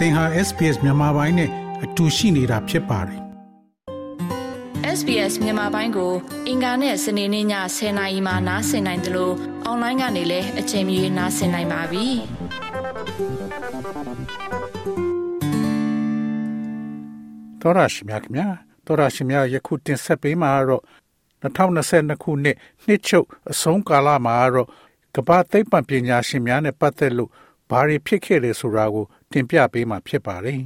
သင်ဟာ SPS မြန်မာပိုင်းနဲ့အတူရှိနေတာဖြစ်ပါတယ် SBS မြန်မာပိုင်းကို အင်ကာနဲ့စနေနေ့ည10:00နာရီမှနားဆင်နိုင်တယ်လို့အွန်လိုင်းကနေလည်းအချိန်မီနားဆင်နိုင်ပါပြီ။သောရရှိမြခင်ဗျာသောရရှိမြယခုတင်ဆက်ပေးမှာတော့2022ခုနှစ်နှစ်ချုပ်အဆုံးကာလမှာတော့ကမ္ဘာသိပ္ပံပညာရှင်များနဲ့ပတ်သက်လို့ဘာတွေဖြစ်ခဲ့လဲဆိုတာကို တင်ပြပေးမှာဖြစ်ပါတယ်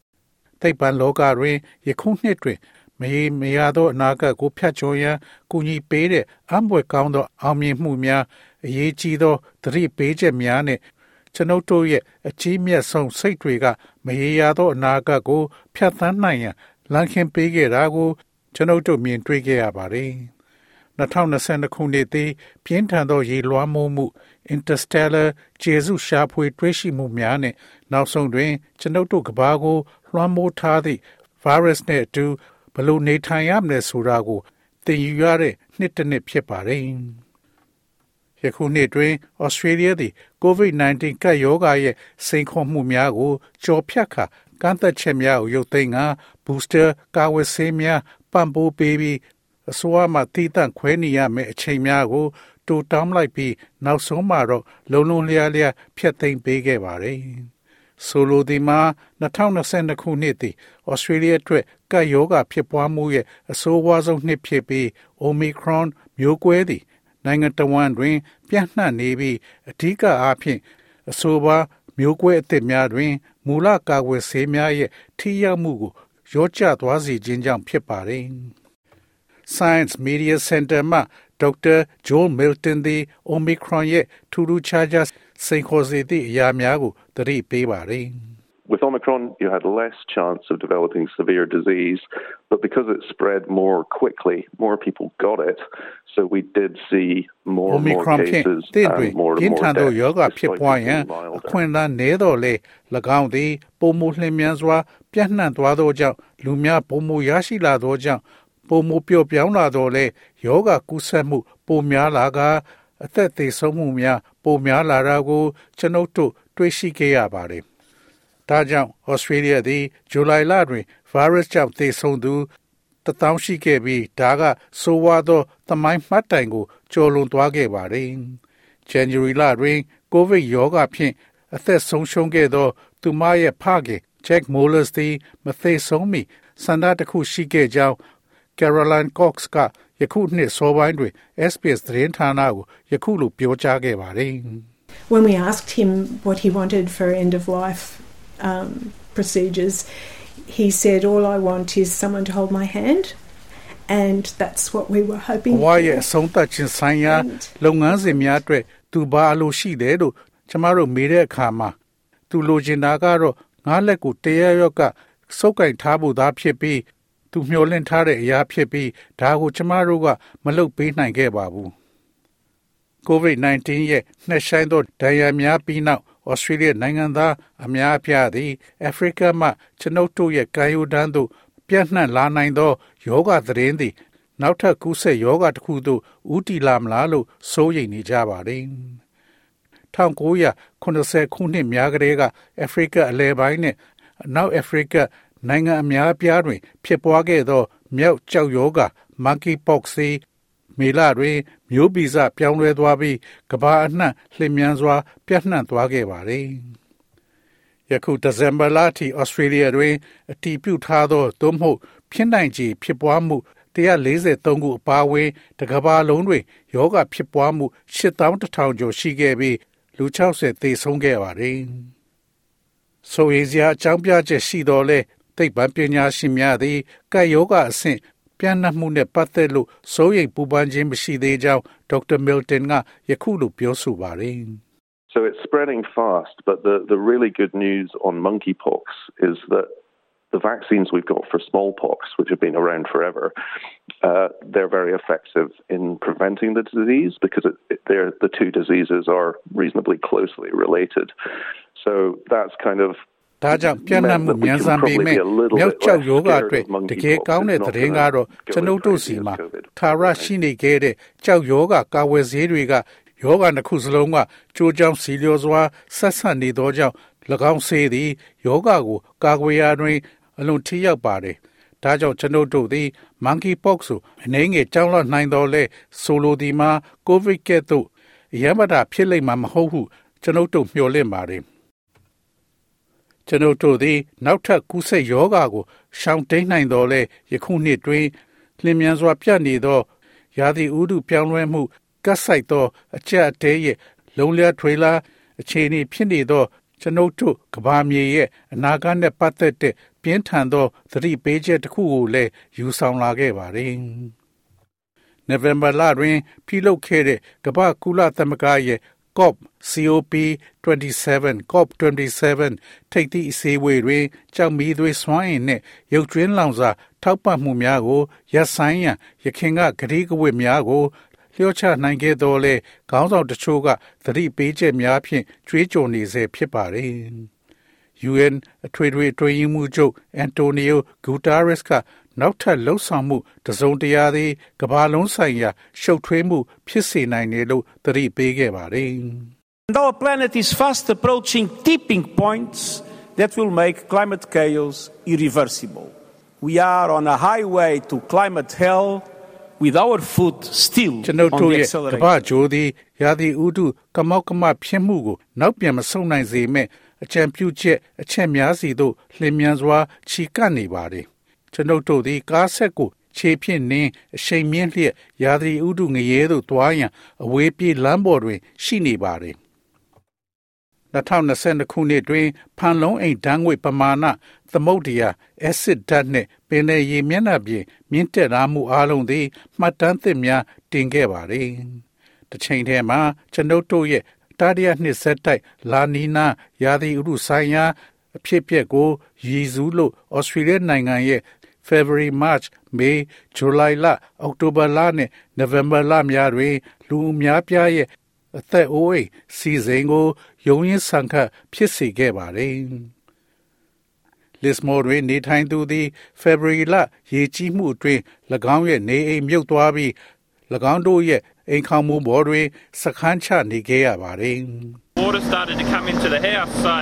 ။သိပ္ပံလောကတွင်ယခုနှစ်တွင်မရေမရသောအနာဂတ်ကိုဖျက်ချော်ရန်ကူညီပေးတဲ့အံ့ဘွယ်ကောင်းသော အောင်မြင်မှုများအရေးကြီးသောသတိပေးချက်များနဲ့ကျွန်ုပ်တို့ရဲ့အကြီးမြတ်ဆုံးစိတ်တွေကမရေရာသောအနာဂတ်ကိုဖျက်ဆီးနိုင်ရန်လမ်းခင်းပေးခဲ့တာကိုကျွန်ုပ်တို့မြင်တွေ့ခဲ့ရပါတယ်။ 2022ခုနှစ်သည်ပြင်းထန်သောရေလွှမ်းမိုးမှု interstellar ကျေစုရှာဖွေတွေ့ရှိမှုများနှင့်နောက်ဆုံးတွင် ကျွန်ုပ်တို့ကဘာကို လွှမ်းမိုးထားသည့် virus နှင့်အတူဘလို့နေထိုင်ရမလဲဆိုတာကိုသင်ယူရတဲ့နှစ်တစ်နှစ်ဖြစ်ပါတယ်။ယခုနှစ်တွင်ဩစတြေးလျသည် COVID-19 ကပ်ရောဂါရဲ့စိန်ခေါ်မှုများကိုကြော်ဖြတ်ခါကန့်သက်ချက်များကိုရုပ်သိမ်းက booster ကာဝယ်ဆေးများပံ့ပိုးပေးပြီး အစိုးရမှတည်တံ့ခွဲနေရမယ့်အချိန်များကိုတူတောင်းလိုက်ပြီးနောက်ဆုံးမှာတော့လုံလုံလျားလျားဖျက်သိမ်းပေးခဲ့ပါတယ်။ဆိုလိုဒီမှာ2022ခုနှစ်သည်ဩစတြေးလျအတွက်ကပ်ရောဂါဖြစ်ပွားမှုရဲ့အဆိုးဝါးဆုံးနှစ်ဖြစ်ပြီး Omicron မျိုးကွဲသည်နိုင်ငံတော်ဝန်တွင် ပြန့်နှံ့နေပြီးအထူးအားဖြင့်အဆိုပါမျိုးကွဲအသစ်များတွင်မူလကာကွယ်ဆေးများရဲ့ထိရောက်မှုကိုရောကျသွားစေခြင်းကြောင့်ဖြစ်ပါတယ်။ Science Media Center မှဒေါက်တာ Joel Milton သည် Omicron ရဲ့ထူးထူးခြားခြားစိန်ခေါ်စေသည့်အရာများကိုသတိပေးပါတယ်။ With Omicron, you had less chance of developing severe disease, but because it spread more quickly, more people got it. So we did see more and more cases and more and more deaths. ယောဂဖြစ်ပွားရန်အခွင့်အလမ်းနည်းတော့လေ၎င်းသည်ပုံမှုလျင်မြန်စွာပြန့်နှံ့သွားသောကြောင့်လူများပုံမှုရရှိလာသောကြောင့် ပုံမပျော့ပြောင်းလာတော့လေယောဂကူးစက်မှု ပိုများလာကအသက်သေဆုံးမှုများ ပိုများလာတာကို ကျွန်ုပ်တို့တွေ့ရှိခဲ့ရပါတယ်။ဒါကြောင့်ဩစတြေးလျသည်ဇူလိုင်လတွင် virus ကြောင့်သေဆုံးသူတထောင်ရှိခဲ့ပြီးဒါကဆိုးဝါးသောသမိုင်းမှတ်တိုင်ကိုကျော်လွန်သွားခဲ့ပါတယ်။ January လတွင် COVID ရောဂါဖြင့်အသက်ဆုံးရှုံးခဲ့သော သူမရဲ့ဖခင် Jack Moeller သည်မသေဆုံးမီဆန္ဒတစ်ခုရှိခဲ့ကြောင်း Caroline Cox ကယခုနှစ်စောပိုင်းတွင် SBS သတင်းဌာနကိုယခုလိုပြောကြားခဲ့ပါတယ်။ When we asked him what he wanted for end of life um, procedures, he said, All I want is someone to hold my hand. And that's what we were hoping for. ဘဝရဲ့အဆုံးသတ်ခြင်းဆိုင်ရာလုပ်ငန်းစဉ်များအတွက်သူဘာလို့ရှိတယ်လို့ကျမတို့မေးတဲ့အခါမှာသူလိုချင်တာကတော့ငါးလက်ကိုတရားရောက်ကစုပ်ကင်ထားဖို့သားဖြစ်ပြီး သူမျှော်လင့်ထားတဲ့အရာဖြစ်ပြီးဒါကိုကျမတို့ကမလုပ်ပေးနိုင်ခဲ့ပါဘူး COVID-19 ရဲ့နှက်ဆိုင်သောဒဏ်ရာများပြီးနောက်ဩစတြေးလျနိုင်ငံသားအများအပြားသည်အာဖရိကမှကျွန်ုပ်တို့ရဲ့ကာယုဒန်းသို့ပြန့်နှံ့လာနိုင်သောယောဂသတင်းသည် နောက်ထပ်ကူးစက်ယောဂတစ်ခုသို့ဦးတည်လာမလားလို့စိုးရိမ်နေကြပါတယ်1980ခုနှစ်များကလေးကအာဖရိကအလဲပိုင်းနဲ့အနောက်အာဖရိက နိုင်ငံအများအပြားတွင် ဖြစ်ပွားခဲ့သောမြောက်ကျောက်ရောဂါ monkeypox သည်မေလတွင် မျိုးဗီဇပြောင်းလဲသွားပြီးကမ္ဘာအနှံ့လျင်မြန်စွာ ပြန့်နှံ့သွားခဲ့ပါသည်ယခုဒီဇင်ဘာလထိဩစတြေးလျတွင် အတည်ပြုထားသောသို့မဟုတ်ဖြစ်နိုင်ခြေဖြစ်ပွားမှု143ခုအပါအဝင်တကဘာလုံးတွင်ယောဂဖြစ်ပွားမှု8100ကျော်ရှိခဲ့ပြီးလူ60သေဆုံးခဲ့ပါတယ်။ဆိုရင်စရာအကြောင်းပြချက်ရှိတော်လဲ သိပ္ပံပညာရှင်များသည်ကပ်ယောဂအဆင့်ပြန့်နှံ့မှုနဲ့ပတ်သက်လို့စိုးရိမ်ပူပန်ခြင်းမရှိသေးကြောင်းဒေါက်တာမီလ်တန်ကယခုလိုပြောဆိုပါတယ် So it's spreading fast, but the, the really good news on monkeypox is that the vaccines we've got for smallpox, which have been around forever, uh, they're very effective in preventing the disease because it, it, the two diseases are reasonably closely related. So that's kind of ဒါကြောင့်ပြန့်နှံ့မှုမြန်ဆန်ပေမဲ့မြောက်ကျောက်ယောဂအတွက်တကယ်ကောင်းတဲ့သတင်းကတော့ကျွန်ုပ်တို့စီမှာသာရရှိနေခဲ့တဲ့ကျောက်ယောဂကာဝယ်ဆေးတွေကယောဂနှစ်ခုစလုံးကကြိုးကြောင်စီလျော်စွာဆက်ဆက်နေသောကြောင့်၎င်းဆေးသည်ယောဂကိုကာကွယ်ရာတွင် အလွန်ထိရောက်ပါတယ်။ဒါကြောင့်ကျွန်ုပ်တို့သည် monkeypox ကိုအနေငယ်ကြောင်းလနိုင်တော်လဲဆိုလိုသည်မှာ covid ကဲ့သို့ရမတာဖြစ်လိမ့်မှာမဟုတ်ဟုကျွန်ုပ်တို့မျှော်လင့်ပါတယ်။ ကျွန်ုပ်တို့သည် နောက်ထပ်ကူးစက်ယောဂါကို ရှောင်တိန်နိုင်တော်လဲယခုနှစ်တွင်လျင်မြန်စွာ ပြတ်နေသော ရာသီဥတုပြောင်းလဲမှုကတ်ဆိုင်သော အကြက်အတဲရဲ့လုံလျထွေလာအခြေအနေဖြစ်နေသော ကျွန်ုပ်တို့ကဘာမြေရဲ့အနာဂတ်နဲ့ပတ်သက်တဲ့ပြင်းထန်သောသတိပေးချက်တစ်ခုကိုလည်းယူဆောင်လာခဲ့ပါတယ်။ November လတွင်ပြုလုပ်ခဲ့တဲ့ကမ္ဘာကုလသမဂ္ဂရဲ့ COP COP 27 COP 27ထိပ်သီးအစည်းအဝေးတွင်ကြောက်မီးသွေးစွမ်းအင်နှင့်ရုပ်ကျွင်းလောင်စာထောက်ပံ့မှုများကိုရပ်ဆိုင်းရန်ရခင်ကကတိကဝတ်များကိုလျှော့ချနိုင်ခဲ့တော်လဲခေါင်းဆောင်တချို့ကသတိပေးချက်များဖြင့်ကြွေးကြော်နေစေဖြစ်ပါတယ်။ UN အထွေထွေအတွင်းမှုချုပ်အန်တိုနီယိုဂူတာရက်စ်ကနောက်ထပ်လှုပ်ဆောင်မှုတစုံတရာသည်ကမ္ဘာလုံးဆိုင်ရာရှုပ်ထွေးမှုဖြစ်စေနိုင်တယ်လို့သတိပေးခဲ့ပါတယ်။ And our planet is fast approaching tipping points that will make climate chaos irreversible. We are on a highway to climate hell with our foot still ကျွန်ုပ် on တို့ the ရဲ့ကမ္ဘာ accelerator. ဂျိုးသည်ရာသီဥတုကမောက်ကမဖြစ်မှုကိုနောက်ပြန်မဆုတ်နိုင်စေမဲ့အကြံပြုချက်အချက်များစီသို့လျင်မြန်စွာခြိကပ်နေပါတယ် ကျွန်ုပ်တို့သည်ကားဆက်ကိုခြေဖြင့်နင်းအရှိန်မြင့်လျက်ရာသီဥတုငရဲသို့တွားရန်အဝေးပြေးလမ်းပေါ်တွင် ရှိနေပါတယ်2022ခုနှစ်တွင်ဖန်လုံးအိမ်ဓာတ်ငွေ့ပမာဏသမုတ်တရားအက်ဆစ်ဓာတ်နှင့်ပင်လယ်ရေမျက်နှာပြင်မြင့်တက်လာမှုအလုံးသည်မှတ်တမ်းသစ်များတင်ခဲ့ပါသည်။တစ်ချိန်တည်းမှာကျွန်ုပ်တို့ရဲ့တားတရနှစ်ဆက်တိုက်လာနီနာရာသီဥတုဆိုင်ရာအဖြစ်အပျက်ကိုရည်စူးလို့ဩစတြေးလျနိုင်ငံရဲ့ February March May July လ October လနဲ့ November လများတွင် လူအများပြားရဲ့အသက်အိုးအိမ်စီစဉ်ကိုယုံရင်းဆန်ခတ်ဖြစ်စေခဲ့ပါတယ်။ Lismore တွင်နေထိုင်သူသည် February လရေကြီးမှုအတွင်း၎င်းရဲ့နေအိမ်မြုပ်သွားပြီး၎င်းတို့ရဲ့အိမ်ခေါင်မိုးပေါ်တွင်စခန်းချနေခဲ့ရပါတယ်။ water started to come into the house. So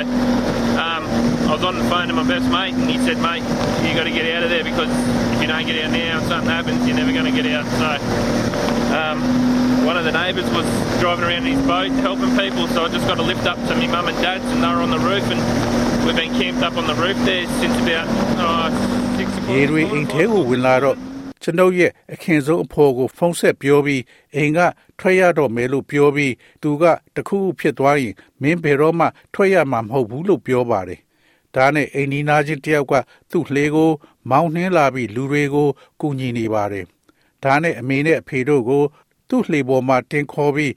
um, I was on the phone to my best mate, and he said, "Mate, you got to get out of there because if you don't get out now and something happens, you're never going to get out." So um, one of the neighbours was driving around in his boat helping people, so I just got to lift up to my mum and dad's, and they were on the roof, and we've been camped up on the roof there since about oh, six o'clock. ရေတွေအိမ်ထဲကိုဝင်လာတော့ကျွန်ုပ်ရဲ့အခင်ဆုံးအဖော်ကိုဖုန်းဆက်ပြောပြီးအိမ်ကထွက်ရတော့မယ်လို့ပြောပြီးသူကတခုခုဖြစ်သွားရင်မင်းဘယ်တော့မှထွက်ရမှာမဟုတ်ဘူးလို့ပြောပါတယ်။ ဒါနဲ့အိမ်နီးနားချင်းတယောက်ကသူ့လှေကို မောင်းနှင်းလာပြီးလူတွေကိုကူညီနေပါတယ်။ဒါနဲ့အမေနဲ့အဖေတို့ကို သူ့လှေပေါ်မှာတင်ခေါ်ပြီး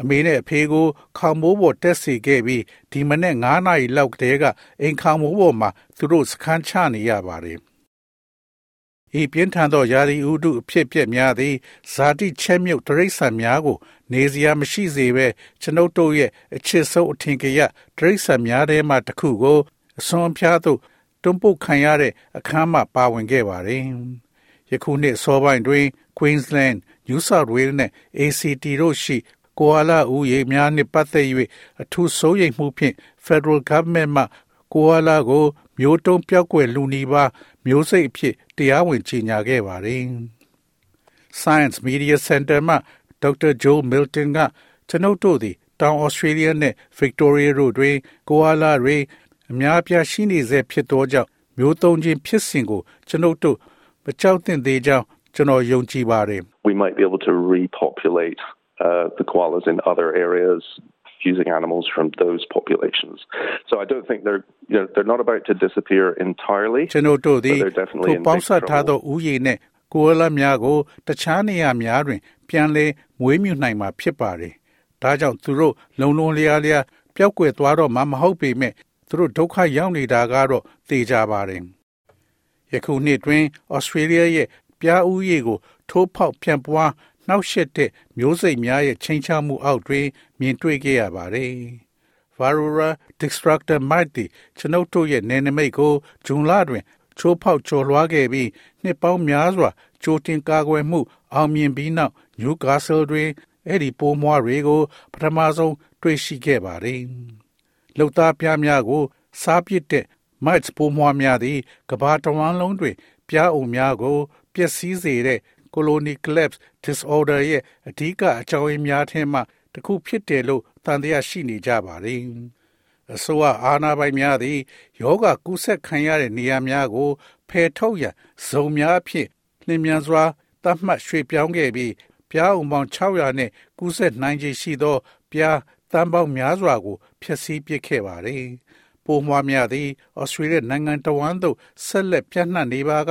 အမေနဲ့အဖေကိုခေါင်မိုးပေါ်တက်စီခဲ့ပြီးဒီမနေ့9နာရီလောက်တည်းကအိမ်ခေါင်မိုးပေါ်မှာသူတို့စခန်းချနေရပါတယ်။ဤပြင်းထန်သောယာရီဥတုအဖြစ်ပြက်များသည်ဇာတိချက်မြုပ်တရိษံများကို နေစရာမရှိစေဘဲကျွန်ုပ်တို့ရဲ့အချစ်ဆုံးအထင်ကရတရိษံများထဲမှတစ်ခုကို အစွန်အဖျားသို့တွန်းပုတ်ခံရတဲ့အခမ်းမှပါဝင်ခဲ့ပါတယ်။ယခုနှစ်စောပိုင်းတွင် Queensland, New South Wales နဲ့ ACT တို့ရှိကိုအာလာဦးရေများနှင့်ပတ်သက်၍အထူးစိုးရိမ်မှုဖြင့် Federal Government မှကိုအာလာကို မျိုးတုံးပြောက်ွယ်လူနီပါမျိုးစိတ်အဖြစ်တရားဝင်ကြေညာခဲ့ပါတယ်။ Science Media Center မှဒေါက်တာဂျိုးမီလ်တန်ကကျွန်ုပ်တို့သည်တောင်ဩစတြေးလျနဲ့ Victoria တို့တွင်ကိုအာလာတွေ အများအပြားရှိနေစေဖြစ်သောကြောင့်မျိုးတုံးခြင်းဖြစ်စဉ်ကိုကျွန်ုပ်တို့မကြောက်သင့်သေးကြောင်းကျွန်တော်ယုံကြည်ပါတယ် we might be able to repopulate uh, the koalas in other areas using animals from those populations. So I don't think they're you know they're not about to disappear entirely. ကျွန်ုပ်တို့သည် But they're definitely ထို in ပေါ big င်းဆက်ထားသော trouble. ဥယျာဉ်နှင့်ကိုယ်လာများကိုတခြားနေရာများတွင် ပြန်လည်မွေးမြူနိုင်မှာဖြစ်ပါတယ်။ဒါကြောင့်သူတို့လုံလုံလျားလျားပျောက်ကွယ်သွားတော့မှမဟုတ်ပေမဲ့ သူတို့ဒုက္ခရောက်နေတာကတော့သိကြပါတယ်။ယခုနှစ်တွင်ဩစတြေးလျရဲ့ပြားဥယေကို ထိုးဖောက်ပြန်ပွားနှောက်ယှက်တဲ့မျိုးစိတ်များရဲ့ချိန်ချမှုအောက်တွင်မြင်တွေ့ခဲ့ရပါတယ်။ Varroa destructor mite သည်ကျွန်ုပ်တို့ရဲ့နယ်နိမိတ်ကိုဂျွန်လတွင် ချိုးဖောက်ကျော်လွှားခဲ့ပြီးနှစ်ပေါင်းများစွာကြိုတင်ကာကွယ်မှု အောင်မြင်ပြီးနောက်နယူကာဆယ်တွင်အဲ့ဒီပိုးမွားတွေကို ပထမဆုံးတွေ့ရှိခဲ့ပါတယ်။ လှုပ်သားပြားများကို စားပစ်တဲ့ mites ပိုးမွားများသည်ကဘာတဝန်းလုံးတွင် ပြားအုံများကိုပျက်စီးစေတဲ့ colony collapse disorder ရဲ့အဓိကအကြောင်းရင်းများထဲမှတစ်ခုဖြစ်တယ်လို့သံသယရှိနေကြပါတယ်။အစိုးရအာဏာပိုင်များသည်ယောဂကူးစက်ခံရတဲ့နေရာများကိုဖယ်ထုတ်ရန်ဇုံများဖြင့်လျင်မြန်စွာသတ်မှတ်ရွှေ့ပြောင်းခဲ့ပြီးပြားအုံပေါင်း600နဲ့ကူးစက်နိုင်ခြေရှိသောပြား တန်ပေါင်းများစွာကိုဖျက်ဆီးပစ်ခဲ့ပါတယ်။ပိုးမွှားများသည်ဩစတြေးလျနိုင်ငံတော်ဝန်သို့ဆက်လက်ပြန့်နှံ့နေပါက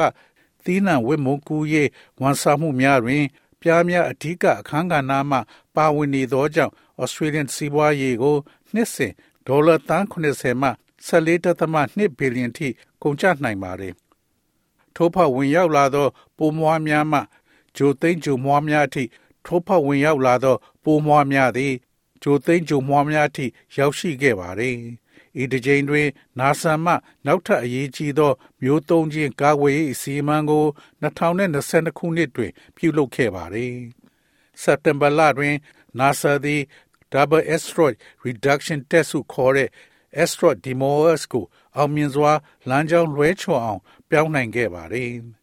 သီးနှံဝစ်မုံကူရေးဝန်ဆောင်မှုများတွင်ပြားများအဓိကအခန်းကဏ္ဍမှပါဝင်နေသောကြောင့် Australian စီးပွားရေးကိုနှစ်စဉ်ဒေါ်လာသန်း80မှ14.2ဘီလီယံထိကုန်ကျနိုင်ပါတယ်။ထိုးဖောက်ဝင်ရောက်လာသော ပိုးမွှားများမှဂျိုသိန်းဂျိုမွှားများအထိထိုးဖောက်ဝင်ရောက်လာသော ပိုးမွှားများသည် ဂျိုသိန်းဂျိုမွှားများအထိရောက်ရှိခဲ့ပါတယ်။ဤတစ်ကြိမ်တွင်နာဆာမှနောက်ထပ်အရေးကြီးသော မျိုးသုံးခြင်းကာကွယ်ရေးအစီအမံကို2022ခုနှစ်တွင် ပြုလုပ်ခဲ့ပါတယ်။စက်တင်ဘာလတွင် NASA သည် Double Asteroid Reduction Test ဟုခေါ်တဲ့ Asteroid Demos ကိုအောင်မြင်စွာလမ်းကြောင်းလွှဲချော်အောင် ပြောင်းနိုင်ခဲ့ပါတယ်။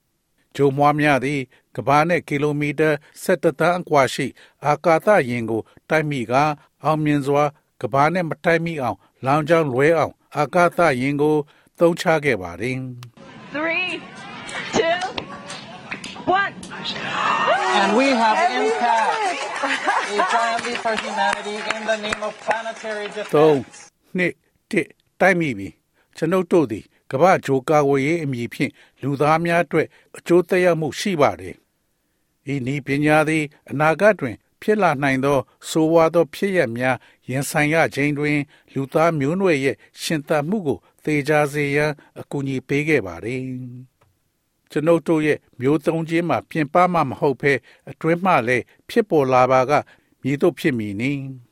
ဂျိုမွားများသည်ကဘာနဲ့ကီလိုမီတာ17တန်းအကွာရှိ အာကာသယာဉ်ကိုတိုက်မိကအောင်မြင်စွာကဘာနဲ့မတိုက်မိအောင်လောင်ကြောင်းလွဲအောင် အာကာသယာဉ်ကိုသုံးချခဲ့ပါတယ်။3 2 1 And we have impact. A giant leap for humanity in the name of planetary 3 defense. နှစ်တစ်တိုက်မိပြီကျွန်ုပ်တို့သည် ကမ္ဘာဂျိုကာဝေးရေးအမည်ဖြင့်လူသားများအတွက်အကျိုးသက်ရောက်မှုရှိပါတယ်။ဤနည်းပညာသည် အနာဂတ်တွင် ဖြစ်လာနိုင်သောဆိုးဝါးသော ဖြစ်ရပ်များရင်ဆိုင်ရခြင်းတွင် လူသားမျိုးနွယ်ရဲ့ရှင်သန်မှုကိုသေချာစေရန်အကူအညီပေးခဲ့ပါတယ်။ကျွန်ုပ်တို့ရဲ့မျိုးသုံးခြင်းမှာပြင်ပမှမဟုတ်ဘဲအတွင်းမှလည်းဖြစ်ပေါ်လာပါကမြည်တို့ဖြစ်မည်နီ။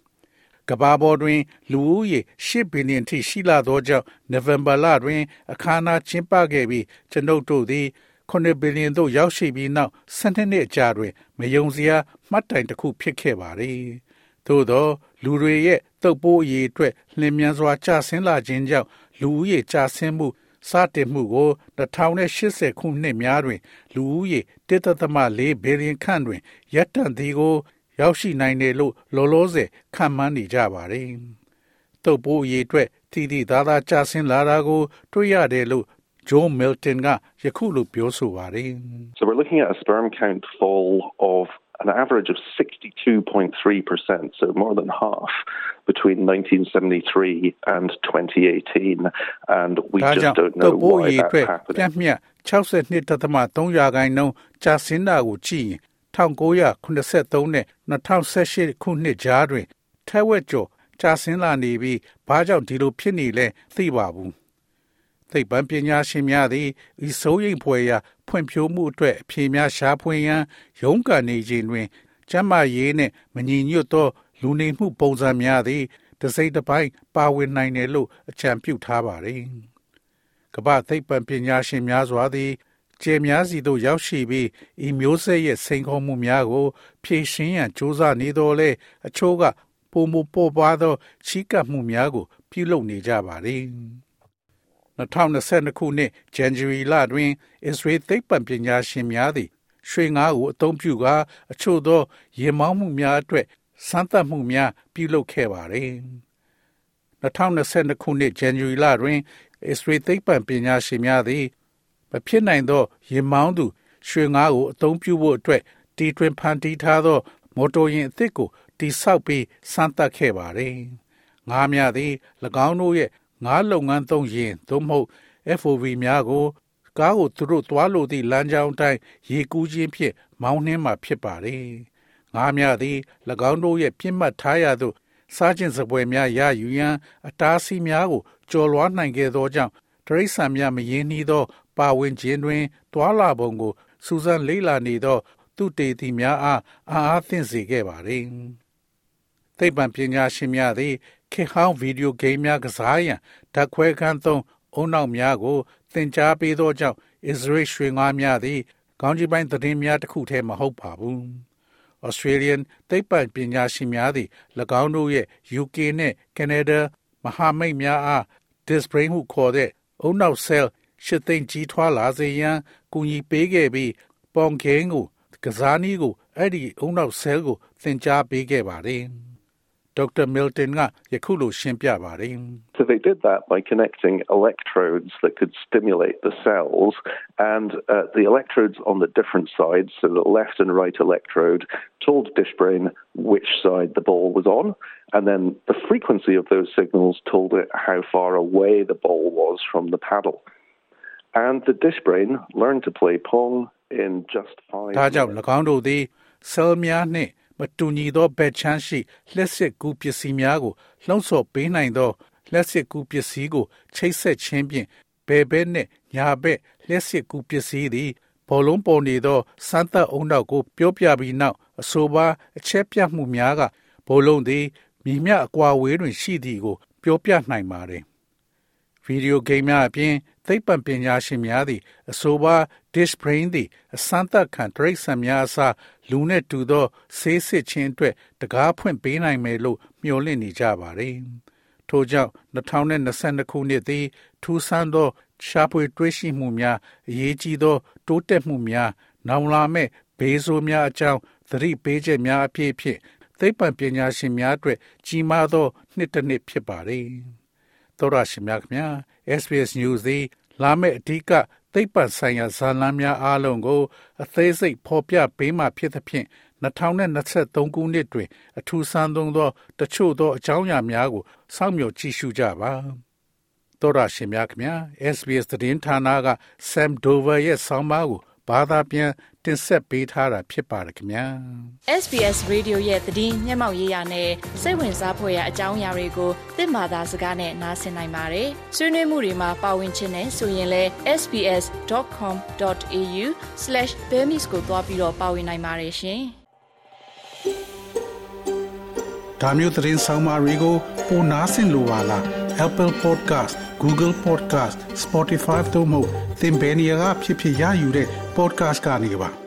ကဘာပေါ်တွင် လူဦးရေ8ဘီလီယံထိရှိလာသောကြောင့်နိုဝင်ဘာလတွင် အခမ်းအနားကျင်းပခဲ့ပြီးကျွန်ုပ်တို့သည်9ဘီလီယံသို့ရောက်ရှိပြီးနောက်12နှစ်အကြာတွင် မယုံစရာမှတ်တိုင်တစ်ခုဖြစ်ခဲ့ပါသည်။သို့သော လူတွေရဲ့တုပ်ပိုးအရေးအတွက်လျင်မြန်စွာကျဆင်းလာခြင်းကြောင့်လူဦးရေကျဆင်းမှုစတင်မှုကို2080ခုနှစ်များတွင် လူဦးရေ1.4ဘီလီယံခန့်တွင်ရပ်တန့်သည်ကို ရောက်ရှိနိုင်တယ်လို့လောလောဆယ်ခန့်မှန်းနေကြပါတယ်။တုပ်ပိုးအရေးအတွက်တည်တည်သားသားကျဆင်းလာတာကို တွေ့ရတယ်လို့ Joe Milton ကယခုလိုပြောဆိုပါတယ်။ So we're looking at a sperm count fall of an average of 62.3%, so more than half, between 1973 and 2018. And we ဒါကြော just င့် don't တု know ပ်ပိုး why အရေးအတွက် that's ပြန့် happening. မြတ်62.3%ကြာဆင်းတာကိုကြည့်ရင် 1983နဲ့2018ခုနှစ်ကြားတွင်ထက်ဝက်ကျော်ကြာဆင်းလာနေပြီးဘာကြောင့်ဒီလိုဖြစ်နေလဲသိပါဘူး။သိပ္ပံပညာရှင်များသည်ဤစိုးရိမ်ဖွယ်ရာဖွံ့ဖြိုးမှုအတွက်အဖြေများရှာဖွေရန်ရုန်းကန်နေခြင်းတွင်ကျန်းမာရေးနှင့်မညီညွတ်သောလူနေမှုပုံစံများသည်တစ်စိတ်တစ်ပိုင်းပါဝင်နိုင်တယ်လို့အကြံပြုထားပါတယ်။ကမ္ဘာသိပ္ပံပညာရှင်များစွာသည် ကျေများစီသို့ရောက်ရှိပြီးဤမျိုးဆက်ရဲ့စိန်ခေါ်မှုများကိုဖြေရှင်းရန်ကြိုးစားနေတော်လဲအချို့ကပုံမပေါ်ပွားသောချီးကပ်မှုများကို ပြုလုပ်နေကြပါတယ်။2022ခုနှစ်ဇန်နဝါရီလတွင်အစ္စရေးသိပ္ပံပညာရှင်များသည်ရွှေငါးကိုအသုံးပြုကာအချို့သောရေမောင်းမှုများအတွက်စမ်းသပ်မှုများပြုလုပ်ခဲ့ပါတယ်။2022ခုနှစ်ဇန်နဝါရီလတွင်အစ္စရေးသိပ္ပံပညာရှင်များသည်မ ဖြစ်နိုင်သောရေမောင်းသူရွှေငါးကိုအသုံးပြုဖို့အတွက်တီထွင်ဖန်တီးထားသောမော်တော်ယာဉ်အသစ်ကိုတိဆောက်ပြီးစမ်းသပ်ခဲ့ပါတယ်။ငါးများသည်၎င်းတို့ရဲ့ငါးလုပ်ငန်းသုံးယာဉ်သို့မဟုတ် FOV များကိုကားကိုသူတို့သွားလိုသည့်လမ်းကြောင်းအတိုင်းရေကူးခြင်းဖြင့်မောင်းနှင်းမှာဖြစ်ပါတယ်။ငါးများသည်၎င်းတို့ရဲ့ပြစ်မှတ်ထားရာသို့စားခြင်းစပွဲများရယူရန်အတားအဆီးများကိုကျော်လွှားနိုင်ခဲ့သောကြောင့်တရိษံများမရင်းနှီးသော ပါဝင်ခြင်းတွင်သွာလာပုံကိုစူးစမ်းလေ့လာနေသောသူတေသီများအားအာအားသင့်စေခဲ့ပါသည်။သိပ္ပံပညာရှင်များသည်ခေတ်ဟောင်းဗီဒီယိုဂိမ်းများကစားရန်ဓာတ်ခွဲခန်းသုံးအုံနောက်များကိုသင်ကြားပေးသောကြောင့်အစ္စရေးရွှေငါးများသည်ကောင်းကြီးပိုင်းသတင်းများတစ်ခုတည်းမဟုတ်ပါဘူး။ Australian သိပ္ပံပညာရှင်များသည်၎င်းတို့ရဲ့ UK နှင့် Canada မဟာမိတ်များအား disc brain ဟုခေါ်တဲ့အုံနောက်ဆဲလ် ရှစ်သိန်းကြီးထွားလာစေရန်ကူညီပေးခဲ့ပြီးပေါင်ကင်းကိုကစားနည်းကိုအဲ့ဒီအုံနောက်ဆဲလ်ကိုသင်ကြားပေးခဲ့ပါတယ်။ Dr. Milton ကယခုလိုရှင်းပြပါတယ် So they did that by connecting electrodes that could stimulate the cells, and uh, the electrodes on the different sides, so the left and right electrode, told Dishbrain which side the ball was on, and then the frequency of those signals told it how far away the ball was from the paddle. And the Dishbrain learned to play Pong in just five ဒါကြောင့် minutes. ၎င်းတို့သည်ဆဲလ်များနှင့်မတူညီသောဘက်ချမ်းရှိလျှက်စစ်ကူပစ္စည်းများကိုလှုံ့ဆော်ပေးနိုင်သောလျှက်စစ်ကူပစ္စည်းကိုချိတ်ဆက်ခြင်းဖြင့်ဘယ်ဘက်နှင့်ညာဘက်လျှက်စစ်ကူပစ္စည်းသည်ဘောလုံးပေါ်နေသောစမ်းသပ်အုံနောက်ကိုပြောပြပြီးနောက်အဆိုပါအချက်ပြမှုများကဘောလုံးသည်မြည်မြအကွာဝေးတွင်ရှိသည်ကို ပြောပြနိုင်ပါတယ်။ဗီဒီယိုဂိမ်းများအပြင် သိပ္ပံပညာရှင်များသည်အဆိုပါ dish brain သည်အစမ်းသပ်ခံတရိတ်ဆန်များအစားလူနဲ့တူသောဆေးစစ်ခြင်းအတွက်တကားဖွင့်ပေးနိုင်မယ်လို့မျှော်လင့်နေကြပါတယ်။ထို့ကြောင့်2022ခုနှစ်သည်ထူးဆန်းသောရှားပွေတွေ့ရှိမှုများအရေးကြီးသော တိုးတက်မှုများနောင်လာမဲ့ဘေးဆိုးများအကြောင်းသတိပေးချက်များအဖြစ်ဖြင့်သိပ္ပံပညာရှင်များအတွက်ကြီးမားသော နှစ်တစ်နှစ်ဖြစ်ပါတယ်။သောရရှိမြခင်ဗျာ SBS News သည်လာမယ့်အဓိကသိပ္ပံဆိုင်ရာဇာတ်လမ်းများအားလုံးကို အသေးစိတ်ဖော်ပြပေးမှဖြစ်သဖြင့်2023ခုနှစ်တွင် အထူးဆန်းသုံးသောတချို့သောအကြောင်းအရာများကိုစောင့်မျှော်ကြည့်ရှုကြပါသောရရှိမြခင်ဗျာ SBS သတင်းဌာနက Sam Dover ရဲ့ဆောင်းပါးကို ဘာသာပြန်တင်ဆက်ပေးထားတာဖြစ်ပါတယ်ခင်ဗျာ SBS Radio ရဲ့သတင်းမျက်မှောက်ရေးရနဲ့စိတ်ဝင်စားဖွယ်ရာအကြောင်းအရာတွေကိုသင်ဘာသာစကားနဲ့နားဆင်နိုင်ပါတယ်။ဆွေးနွေးမှုတွေမှာပါဝင်ခြင်းနဲ့ဆိုရင်လည်း sbs.com.au/bemis ကိုတွားပြီးတော့ပါဝင်နိုင်ပါတယ်ရှင်။ဒါမျိုးသတင်းဆောင်မတွေကိုပိုနားဆင်လိုပါလား Apple Podcast Google Podcast Spotify တို့မှာသင်ပင်ရာဖြစ်ဖြစ်ရယူတဲ့ podcast ကနေပါ